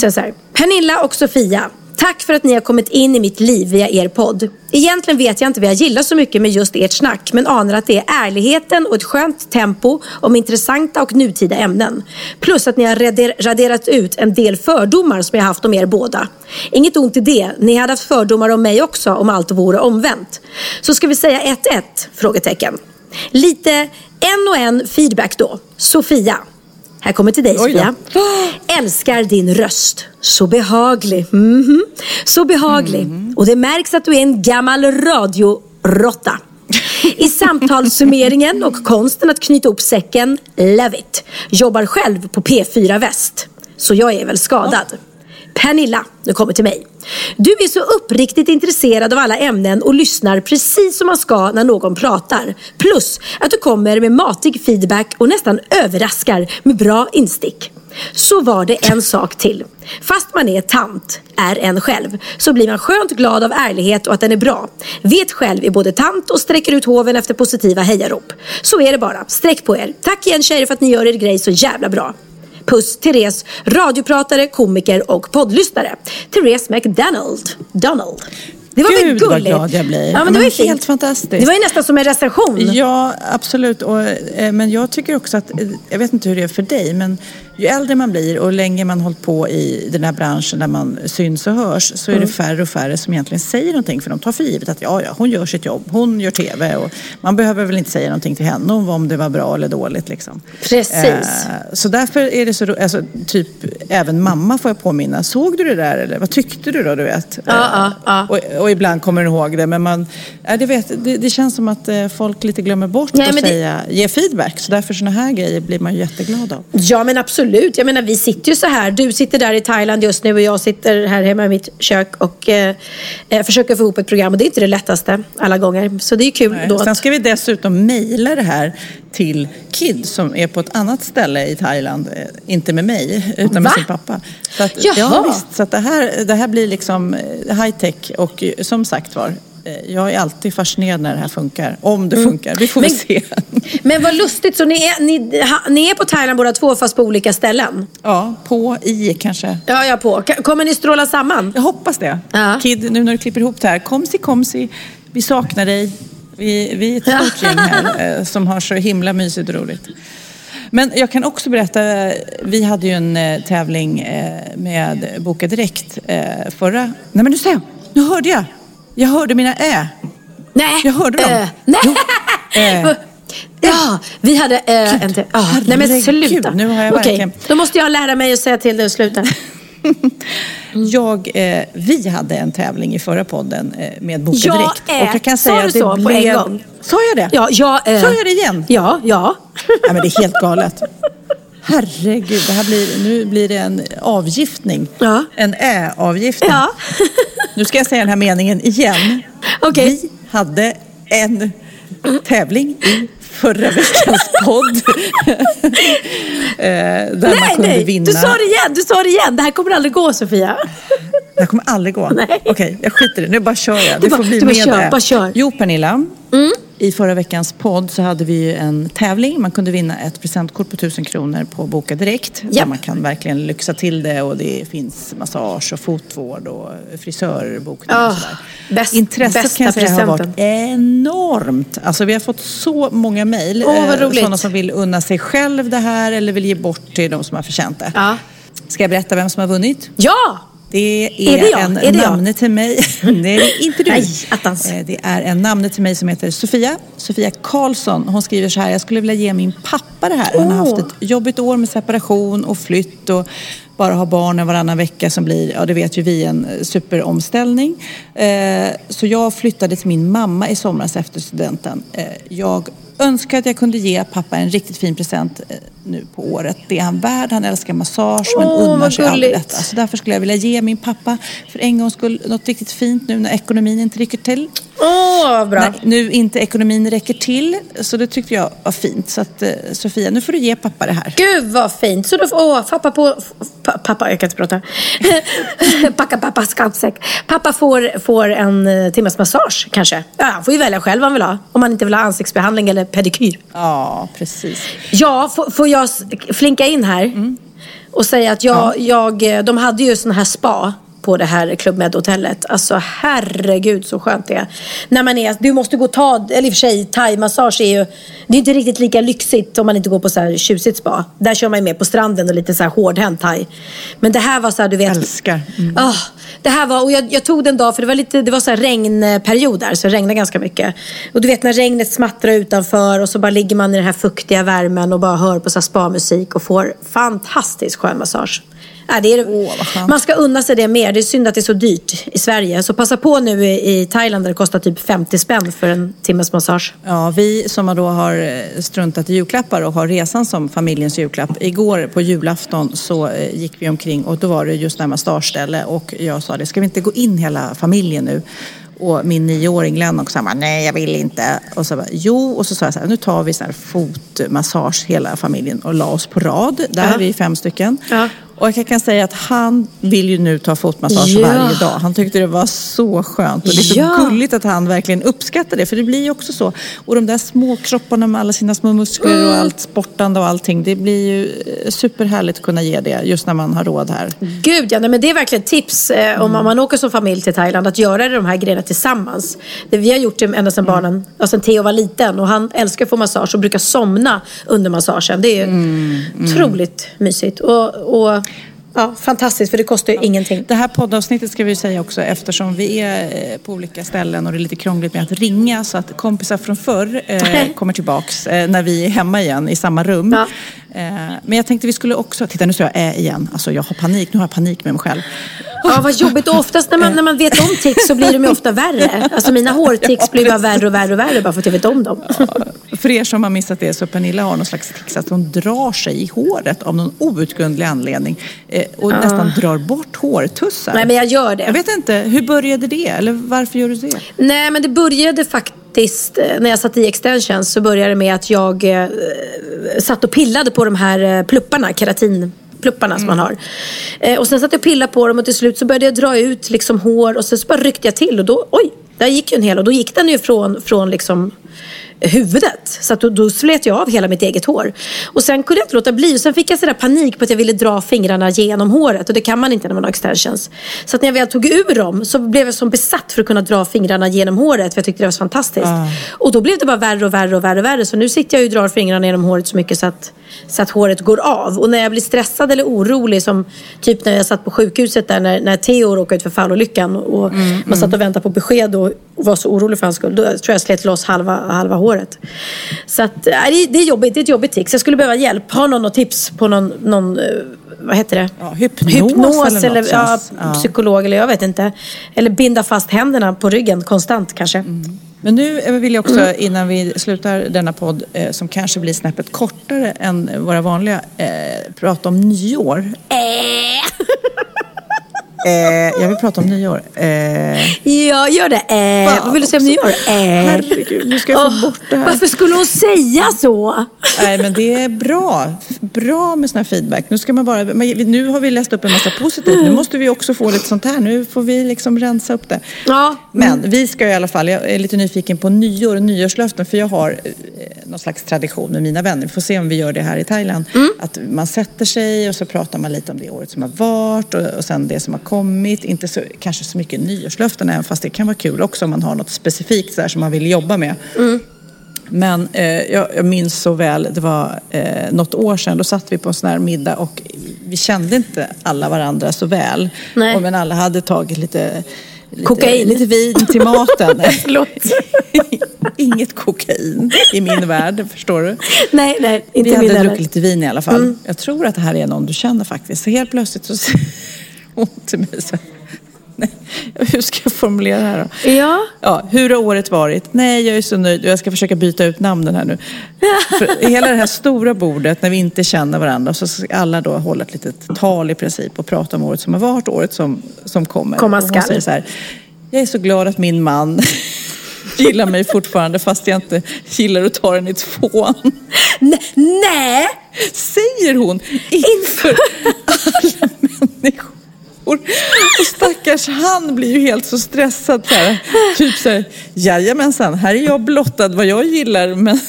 Så, så här. Pernilla och Sofia. Tack för att ni har kommit in i mitt liv via er podd. Egentligen vet jag inte vad jag gillar så mycket med just ert snack men anar att det är ärligheten och ett skönt tempo om intressanta och nutida ämnen. Plus att ni har rader- raderat ut en del fördomar som jag haft om er båda. Inget ont i det, ni hade haft fördomar om mig också om allt vore omvänt. Så ska vi säga 1-1? Frågetecken. Lite en och en feedback då. Sofia. Här kommer till dig. Sofia. Älskar din röst. Så behaglig. Mhm. Så behaglig. Och det märks att du är en gammal radiorotta. I samtalssummeringen och konsten att knyta ihop säcken, love it. Jobbar själv på P4 Väst. Så jag är väl skadad. Pernilla, nu kommer till mig. Du är så uppriktigt intresserad av alla ämnen och lyssnar precis som man ska när någon pratar. Plus att du kommer med matig feedback och nästan överraskar med bra instick. Så var det en sak till. Fast man är tant, är en själv, så blir man skönt glad av ärlighet och att den är bra. Vet själv är både tant och sträcker ut hoven efter positiva hejarop. Så är det bara. Sträck på er. Tack igen tjejer för att ni gör er grej så jävla bra. Puss Therese, radiopratare, komiker och poddlyssnare. Therese McDonald. Donald. Det var väl Gud, gulligt? vad glad jag blir. Ja, men det var ju men helt fantastiskt. Det var ju nästan som en recension. Ja, absolut. Och, eh, men jag tycker också att, eh, jag vet inte hur det är för dig, men ju äldre man blir och länge man hållit på i den här branschen där man syns och hörs så är Mm. det färre och färre som egentligen säger någonting. För de tar för givet att ja, ja, hon gör sitt jobb, hon gör TV och man behöver väl inte säga någonting till henne om om det var bra eller dåligt. Liksom. Precis. Eh, så därför är det så alltså, typ även mamma får jag påminna. Såg du det där eller vad tyckte du då? Du vet? Ja, ja. Och, och ibland kommer du ihåg det. Men man, ja, det, vet, det, det känns som att eh, folk lite glömmer bort Nej, att men det- säga, ge feedback. Så därför sådana här grejer blir man ju jätteglad av. Ja men absolut. Jag menar vi sitter ju så här. Du sitter där i Thailand just nu och jag sitter här hemma i mitt kök och eh, eh, försöker få ihop ett program. Och det är inte det lättaste alla gånger. Så det är kul Nej. då. Sen ska vi dessutom mejla det här till Kid som är på ett annat ställe i Thailand. Eh, Inte med mig, utan med Va? sin pappa. Så att, Jaha. Ja, visst. Så att det, här, det här blir liksom eh, high tech och som sagt var, jag är alltid fascinerad när det här funkar. Om det funkar. Vi får Mm. Men- se. Men vad lustigt. Så ni är, ni, ha, ni är på Thailand båda två fast på olika ställen? Ja, på, i kanske. Ja, jag på. Kommer ni stråla samman? Jag hoppas det. Ja. Kid, nu när du klipper ihop det här. Komsi, komsi. Vi saknar dig. Vi, vi är ett stort gäng här eh, som har så himla mysigt och roligt. Men jag kan också berätta, vi hade ju en eh, tävling eh, med Boka Direkt förra... Nej men nu ser jag, nu hörde jag. Jag hörde mina ä. Nej. Jag hörde dem. Eh, nej. Eh. Ja, vi hade eh, en till. Ah, nej men sluta. nu har jag Okej, verkligen- Då måste jag lära mig att säga till dig att sluta. Jag, eh, vi hade en tävling i förra podden eh, med Boka Ja, Direkt. äh, och jag kan sa säga du att det så på blev... en gång? Sa jag det? Ja, ja, eh, Sa jag det igen? Ja, ja. Nej, men det är helt galet. Herregud, det här blir, nu blir det en avgiftning. Ja. En ä-avgiftning. Ja. Nu ska jag säga den här meningen igen. Okej. Vi hade en tävling i förra veckans podd. Eh, där man Nej, kunde nej. vinna. Du sa det igen. Du sa det igen. Det här kommer aldrig gå, Sofia. Det här kommer aldrig gå. Okej, jag skiter i det. Nu bara kör jag. Du bara- får bli du bara med kör, det. bara kör. Jo, Pernilla. I förra veckans podd så hade vi ju en tävling. Man kunde vinna ett presentkort på 1000 kronor på Boka Direkt. Ja. Där man kan verkligen lyxa till det och det finns massage och fotvård och frisörbokning och Ah, sådär. bäst- Intresset kan jag säga har varit presenten. enormt. Alltså vi har fått så många mejl. Roligt. Sådana som vill unna sig själv det här eller vill ge bort till de som har förtjänt det. Ja. Ska jag berätta vem som har vunnit? Ja! Det Är är, det jag? en Är det jag? namne till mig. Nej, det är inte du. Nej, attans. Eh, Det är en namne till mig som heter Sofia. Sofia Karlsson. Hon skriver så här. Jag skulle vilja ge min pappa det här. Han har haft ett jobbigt år med separation och flytt och bara ha barnen varannan vecka som blir, ja det vet ju vi, en eh, superomställning. Eh, Så jag flyttade till min mamma i somras efter studenten. Jag önskar att jag kunde ge pappa en riktigt fin present eh, nu på året. Det är han värd. Han älskar massage men Åh, unnar sig aldrig detta. Så därför skulle jag vilja ge min pappa för en gångs skull något riktigt fint nu när ekonomin inte räcker till. Åh, vad bra. När nu inte ekonomin räcker till. Så det tyckte jag var fint. Så att, eh, Sofia, nu får du ge pappa det här. Gud vad fint. Så då får, åh, pappa på, pa, pappa, jag kan inte prata. Packa pappas kappsäck. Pappa får, får en eh, timmes massage kanske. Ja, han får ju välja själv vad han vill ha. Om han inte vill ha ansiktsbehandling eller pedikyr. Ja, precis. Ja, får, jag flinka in här? Och säga att jag, jag, eh, de hade ju sån här spa på det här Club Med hotellet. Alltså herregud så skönt det är. När man är, du måste gå och ta, eller i och för sig thai-massage är ju, det är inte riktigt lika lyxigt om man inte går på så här tjusigt spa. Där kör man ju mer på stranden och lite så här hårdhänt thai. Men det här var så här, du vet. Älskar. Mm. Ah, det här var, och jag, jag tog den dag för det var lite, det var så här regnperiod där så det regnade ganska mycket. Och du vet när regnet smattrar utanför och så bara ligger man i den här fuktiga värmen och bara hör på så här spa-musik och får fantastiskt skön massage. Ja, det är, skönt. man ska unna sig det mer. Det är synd att det är så dyrt i Sverige. Så passa på nu i, Thailand där det kostar typ 50 spänn för en timmes massage. Ja, vi som då har eh, struntat i julklappar och har resan som familjens julklapp. Igår på julafton så eh, gick vi omkring och då var det just det här massageställe och jag sa det, ska vi inte gå in hela familjen nu? Och min nioåring Glenn också, han bara, nej jag vill inte. Och så bara, jo, och så sa jag så här, nu tar vi så här fotmassage hela familjen och la oss på rad. Där Ja. är vi fem stycken. Ja. Och jag kan säga att han vill ju nu ta fotmassage Ja. varje dag. Han tyckte det var så skönt och det är så Ja. gulligt att han verkligen uppskattar det. För det blir ju också så. Och de där små kropparna med alla sina små muskler och Mm. allt sportande och allting. Det blir ju eh, superhärligt att kunna ge det just när man har råd här. Gud ja, nej, men det är verkligen ett tips eh, om man åker som familj till Thailand att göra de här grejerna tillsammans. Det, vi har gjort det ända sedan barnen, ja, sedan Theo var liten och han älskar att få massage och brukar somna under massagen. Det är ju otroligt mysigt och, och ja, fantastiskt för det kostar ju ingenting. Det här poddavsnittet ska vi ju säga också eftersom vi är eh, på olika ställen och det är lite krångligt med att ringa så att kompisar från förr eh, kommer tillbaks eh, när vi är hemma igen i samma rum. Ja. Eh, men jag tänkte vi skulle också, titta nu står jag äh igen, alltså jag har panik, nu har jag panik med mig själv. Ja, vad jobbigt. Och oftast när man, när man vet om tics så blir de ju ofta värre. Alltså mina hårtics blir bara värre och värre och värre bara för att jag vet om dem. För er som har missat det så Pernilla har någon slags tics att hon drar sig i håret av någon outgrundlig anledning eh, och nästan drar bort hårtussar. Nej, men jag gör det. Jag vet inte, hur började det? Eller varför gör du det? Nej, men det började faktiskt eh, när jag satt i extensions så började det med att jag eh, satt och pillade på de här eh, plupparna, keratinplupparna som man har. Eh, och sen satt jag och pillade på dem och till slut så började jag dra ut liksom hår och sen så bara ryckte jag till och då, oj, där gick ju en hel och då gick den ju från, från liksom huvudet. Så att då, då slet jag av hela mitt eget hår. Och sen kunde jag inte låta bli. Och sen fick jag sådär panik på att jag ville dra fingrarna genom håret. Och det kan man inte när man har extensions. Så att när jag väl tog ur dem så blev jag som besatt för att kunna dra fingrarna genom håret. För jag tyckte det var så fantastiskt. Och då blev det bara värre och värre och värre och värre. Så nu sitter jag och drar fingrarna genom håret så mycket så att, så att håret går av. Och när jag blir stressad eller orolig som typ när jag satt på sjukhuset där när, när Theo råkade ut för fallolyckan. Och man satt och väntade på besked och, och var så orolig för hans skull. Då tror jag jag slet loss halva, halva håret. Så att, äh, det, är jobbigt. Det är ett jobbigt tics. Jag skulle behöva hjälp. Har någon något tips på någon, någon eh, vad heter det? Ja, hypnos hypnos eller eller, ja, ja. psykolog eller jag vet inte. Eller binda fast händerna på ryggen konstant kanske. Men nu eh, vill jag också innan vi slutar denna podd eh, som kanske blir snäppet kortare än våra vanliga eh, prata om nyår. Eh, jag vill prata om nyår. Eh, Ja, gör det. Eh, Fan vad vill du säga om nyår? Eh. Herregud, nu ska jag få Åh, bort det här. Varför skulle hon säga så? Nej, men det är bra. Bra med sån här feedback. Nu, ska man bara, nu har vi läst upp en massa positivt. Nu måste vi också få lite sånt här. Nu får vi liksom rensa upp det. Ja. Men vi ska i alla fall, jag är lite nyfiken på nyår och nyårslöften. För jag har eh, någon slags tradition med mina vänner. Vi får se om vi gör det här i Thailand. Att man sätter sig och så pratar man lite om det året som har varit och, och sen det som har kommit. Inte så, kanske så mycket nyårslöften även fast det kan vara kul också om man har något specifikt här som man vill jobba med. Men eh, jag, jag minns så väl, det var eh, något år sedan, då satt vi på en sån här middag och vi kände inte alla varandra så väl. Nej. Och, men alla hade tagit lite, lite, Kokain. lite vin till maten. Inget kokain i min värld, förstår du? Nej, nej, Vi inte hade min heller. druckit lite vin i alla fall. Jag tror att det här är någon du känner faktiskt. Så helt plötsligt så hon till mig så nej, hur ska jag formulera det här då? Ja. Ja, hur har året varit? Nej, jag är så nöjd jag ska försöka byta ut namnen här nu. För hela det här stora bordet när vi inte känner varandra så ska alla då hålla ett litet tal i princip och prata om året som har varit året som, som kommer. Komma skall. säger så här, jag är så glad att min man gillar mig fortfarande fast jag inte gillar att ta den i tvåan. Nej, nej! Säger hon inför alla människor. Och stackars han blir ju helt så stressad. Så här, typ så här, jajamensan, här är jag blottad vad jag gillar. Men,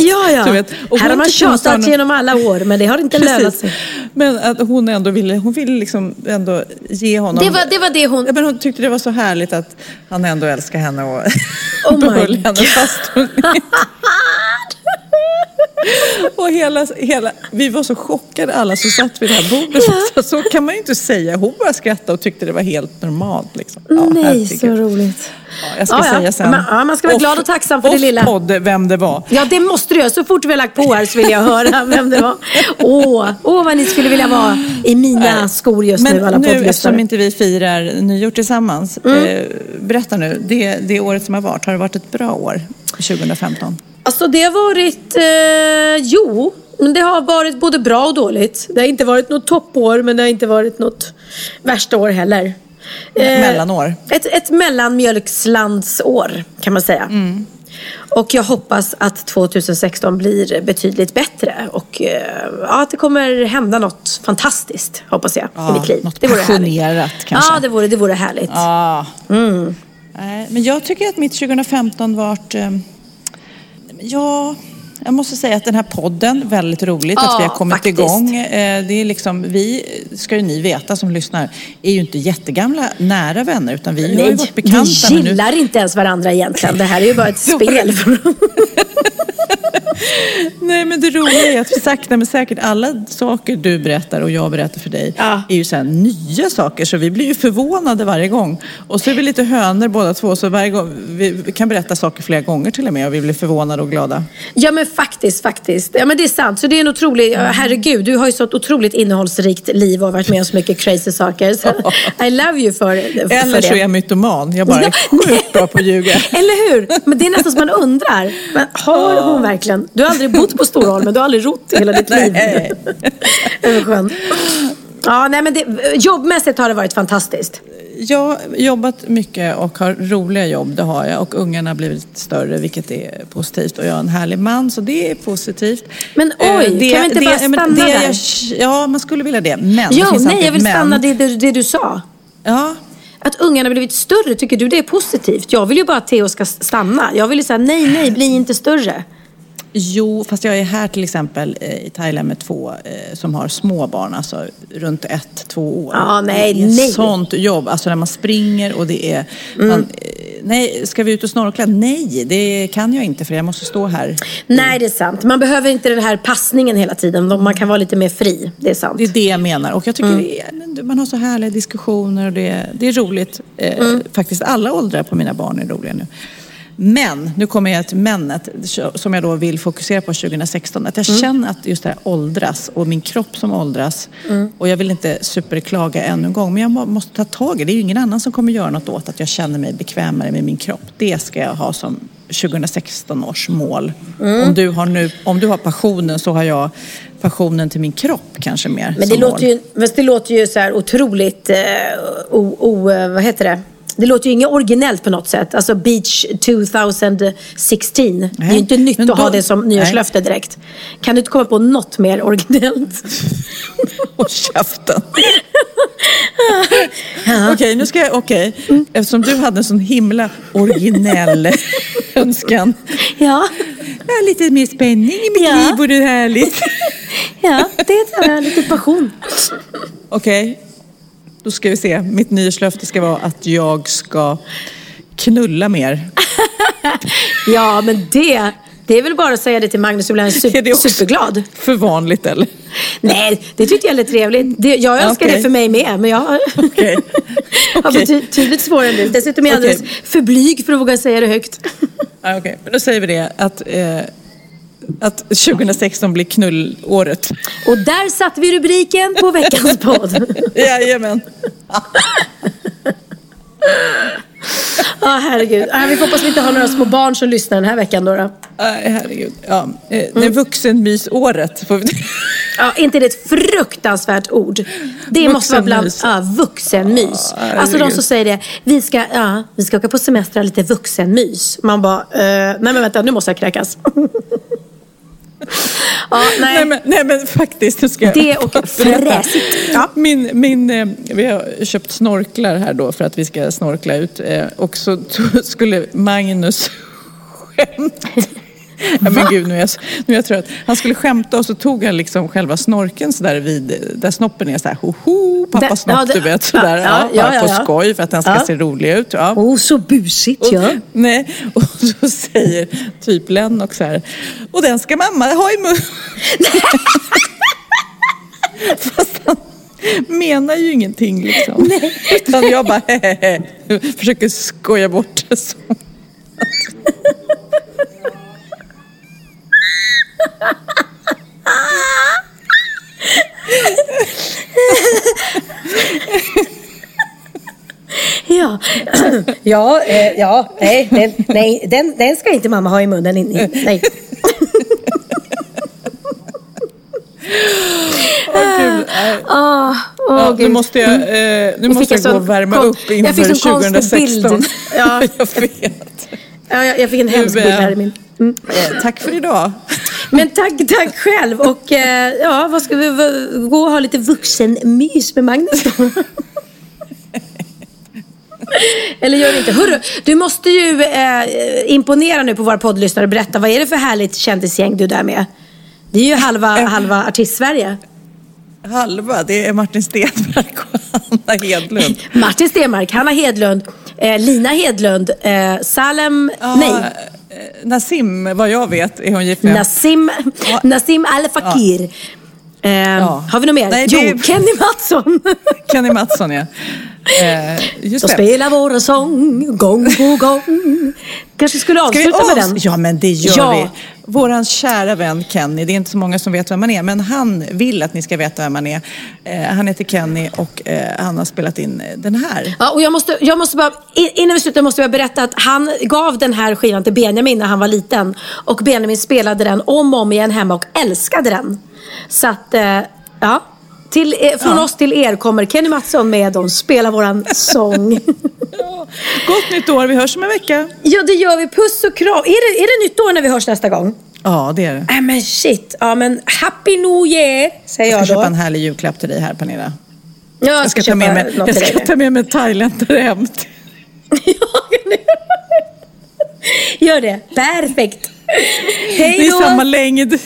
Ja, ja. Du vet, och Här har man tjatat något- genom alla år, men det har inte lönat Precis. sig. Men att hon ändå ville, hon ville liksom ändå ge honom... Det var det, var det hon... Ja, men hon tyckte det var så härligt att han ändå älskar henne och Oh behöll henne fast hon Och hela, hela, vi var så chockade alla som satt vid det här bordet. Så, så kan man ju inte säga. Hon bara skrattade och tyckte det var helt normalt. Liksom. Ja, Nej, så roligt. Jag ska Ja, ja. säga sen. Men, ja, man ska vara glad och tacksam för det lilla. Off-podd, vem det var. Ja, det måste du göra. Så fort vi har lagt på här så vill jag höra vem det var. Åh, åh vad ni skulle vilja vara i mina skor just Men nu, alla nu eftersom inte vi firar nyår tillsammans. Mm. Eh, berätta nu, det, det året som har varit, har det varit ett bra år? 2015? Alltså det har varit, eh, jo, men det har varit både bra och dåligt. Det har inte varit något toppår men det har inte varit något värsta år heller. Eh, Mellanår? Ett, ett mellanmjölkslandsår kan man säga. Och jag hoppas att 2016 blir betydligt bättre och eh, ja, att det kommer hända något fantastiskt hoppas jag i Ja, mitt liv. något det vore härligt. passionerat kanske. Ja, det vore, det vore härligt. Ja. Mm. Nej, Men jag tycker att mitt 2015 vart... eh, Ja, jag måste säga att den här podden, väldigt roligt Ja, att vi har kommit faktiskt. igång. Eh, Det är liksom, vi, ska ju ni veta som lyssnar, är ju inte jättegamla nära vänner utan vi har ju Nej, varit vi bekanta. nu- gillar inte ens varandra egentligen. Det här är ju bara ett spel. Nej men det roliga är att sakta men säkert alla saker du berättar och jag berättar för dig Ja. är ju så nya saker så vi blir ju förvånade varje gång. Och så är vi lite hönor båda två så varje gång, vi vi kan berätta saker flera gånger till och med och vi blir förvånade och glada. Ja men faktiskt, faktiskt. Ja men det är sant. Så det är en otrolig, ja, herregud, du har ju så ett otroligt innehållsrikt liv och varit med om så mycket crazy saker. Så I love you för, för Eller så är jag mytoman, jag bara är sjukt bra på att ljuga. Eller hur? Men det är nästan som man undrar. Men har hon verkligen? Du har aldrig bott på Storholm, men du har aldrig rott i hela ditt liv. Nej. Det var skönt. Ja, nej men det, jobbmässigt har det varit fantastiskt. Jag har jobbat mycket och har roliga jobb, det har jag. Och ungarna har blivit större, vilket är positivt. Och jag är en härlig man, så det är positivt. Men oj, Eh, kan vi inte bara ja, men stanna där? Jag, ja, man skulle vilja det. Men, det Jo, finns nej jag vill men. stanna det, det, det du sa. Ja, Att ungarna blivit större, tycker du det är positivt? Jag vill ju bara att Theo ska stanna. Jag vill ju säga nej, nej, bli inte större. Jo, fast jag är här till exempel eh, i Thailand med två eh, som har små barn, alltså runt ett, två år. Ja, nej, det är nej. sånt jobb, alltså när man springer och det är... Mm. Man, eh, nej, ska vi ut och snorkla? Nej, det kan jag inte för jag måste stå här. Nej, det är sant. Man behöver inte den här passningen hela tiden. Man kan vara lite mer fri. Det är sant. Det är det jag menar. Och jag tycker Mm. man har så härliga diskussioner och det, är- det är roligt. Mm. Faktiskt alla åldrar på mina barn är roliga nu. Men, nu kommer jag till männet som jag då vill fokusera på 2016. Att jag Mm. känner att just det här åldras och min kropp som åldras. Mm. Och jag vill inte superklaga ännu en gång. Men jag må- måste ta tag i det. Det är ju ingen annan som kommer göra något åt att jag känner mig bekvämare med min kropp. Det ska jag ha som 2016 års mål. Mm. Om, du har nu, om du har passionen så har jag passionen till min kropp kanske mer Men det låter, mål. ju, fast det låter ju så här otroligt, eh, o, o, vad heter det? Det låter ju inget originellt på något sätt. Alltså Beach 2016. Det är ju inte nytt men att ha det som nyårslöfte direkt. Kan du inte komma på något mer originellt? Håll käften. Okej, nu ska jag, okej. Eftersom du hade en sån himla originell önskan. Ja, Ja, lite mer spänning i mitt Ja. liv vore härligt. ja det är lite passion. Okej, då ska vi se. Mitt nyårslöfte ska vara att jag ska knulla mer. Ja, men det, det är väl bara att säga det till Magnus och bli Är super, det också superglad. För vanligt eller? Nej, det tyckte jag lät trevligt. Det, jag önskar Okej. det för mig med, men jag har Okej. betydligt svårare än du. Dessutom är jag Okej. alldeles för blyg för att våga säga det högt. Okej, men då säger vi det. Att, eh, att 2016 blir knullåret. Och där satte vi rubriken på veckans podd. Jajamän. Ja, herregud. Ja, vi får hoppas vi inte har några små barn som lyssnar den här veckan då. Nej, herregud. Ja, eh, det är vuxenmysåret. Får vi... Ja, inte det ett fruktansvärt ord? Det måste vara bland ja, vuxenmys. Alltså de som säger det, vi ska, ja, vi ska åka på semester lite vuxenmys. Man bara, eh, nej men vänta, nu måste jag kräkas. ja, nej. Nej, men, nej men faktiskt. Nu ska Det och fräsigt. Ja. Min, min, eh, vi har köpt snorklar här då för att vi ska snorkla ut. eh, Och så skulle Magnus skämta. Ja, men gud, nu är, jag, så- nu är jag trött. Han skulle skämta och så tog han liksom själva snorken så där vid, där snoppen är så här, hoho, pappa Där- snopp, ja, det- du vet. Sådär, ja, ja, ja, ja, på ja. skoj för att den ska se rolig ut. Ja. Oh, så busigt Och, ja. Nej, och så säger typ Lennox så här, och den ska mamma ha i mun. Fast han, menar ju ingenting liksom. Utan jag bara försöker skoja bort det så. Ja, ja, eh, ja nej, den, nej den, den ska inte mamma ha i munnen. in- Nej. Åh, åh, Ja, nu måste jag, eh, nu Jag måste jag gå sån och värma kon- upp jag fick inför sån konstig 2016. bild. Ja. jag vet. Ja, jag, jag fick en hemsk bild här i min... Eh, tack för idag. Men tack, tack själv. Och eh, ja, vad ska vi gå och ha lite vuxenmys med Magnus då? Eller gör det inte. Hörru, du måste ju eh, imponera nu på våra poddlyssnare. Berätta, vad är det för härligt kändisgäng du är där med? Det är ju halva, halva artist-Sverige. Halva, det är Martin Stenmark och Anna Hedlund. Martin Stenmark, Hanna Hedlund, eh, Lina Hedlund, eh, Salem, nej, Ja, eh, Nassim, vad jag vet, är hon gift med. Nassim, Ja. Nassim Al Fakir. Eh, Ja. Har vi något mer? Nej, jo, det- Kenny Mattsson. Kenny Mattsson, ja. Eh, just det. spelar våra sång gång på gång. Kanske skulle avsluta med avs- den? Ja, men det gör Ja. vi. Våran kära vän Kenny, det är inte så många som vet vem han är, men han vill att ni ska veta vem han är. Eh, han heter Kenny och eh, han har spelat in eh, den här. Ja, och jag måste, jag måste bara, in- innan vi slutar måste jag berätta att han gav den här skivan till Benjamin när han var liten. Och Benjamin spelade den om och om igen hemma och älskade den. Så att, eh, ja. Till, eh, från Ja. oss till er kommer Kenny Mattsson med och spelar våran sång. Gott nytt år, vi hörs om en vecka. ja, det gör vi. Puss och kram. Är det, är det nytt år när vi hörs nästa gång? Ja, det är det. Nej men shit. Ja men happy new year, säger Jag jag, ska då. köpa en härlig julklapp till dig här, Pernilla. Ja, Jag ska ta med mig, jag ska ta med mig thailändare hem. Gör det. Perfekt. Hej Det är då. samma längd.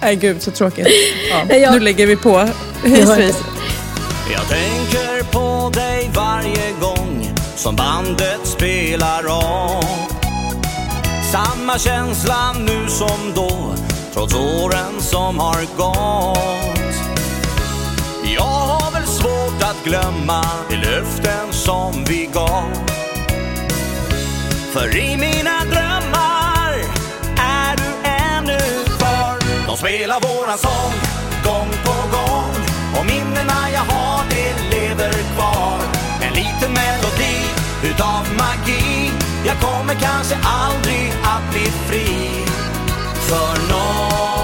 Nej, gud så tråkigt. Ja, Ja. Nu lägger vi på. Hej Jag svejs. Jag tänker på dig varje gång som bandet spelar om Samma känsla nu som då, trots åren som har gått Jag har väl svårt att glömma de löften som vi gav För i mina drömmar De spelar våran sång gång på gång. Och minnena jag har det lever kvar. En liten melodi utav magi. Jag kommer kanske aldrig att bli fri. För någon.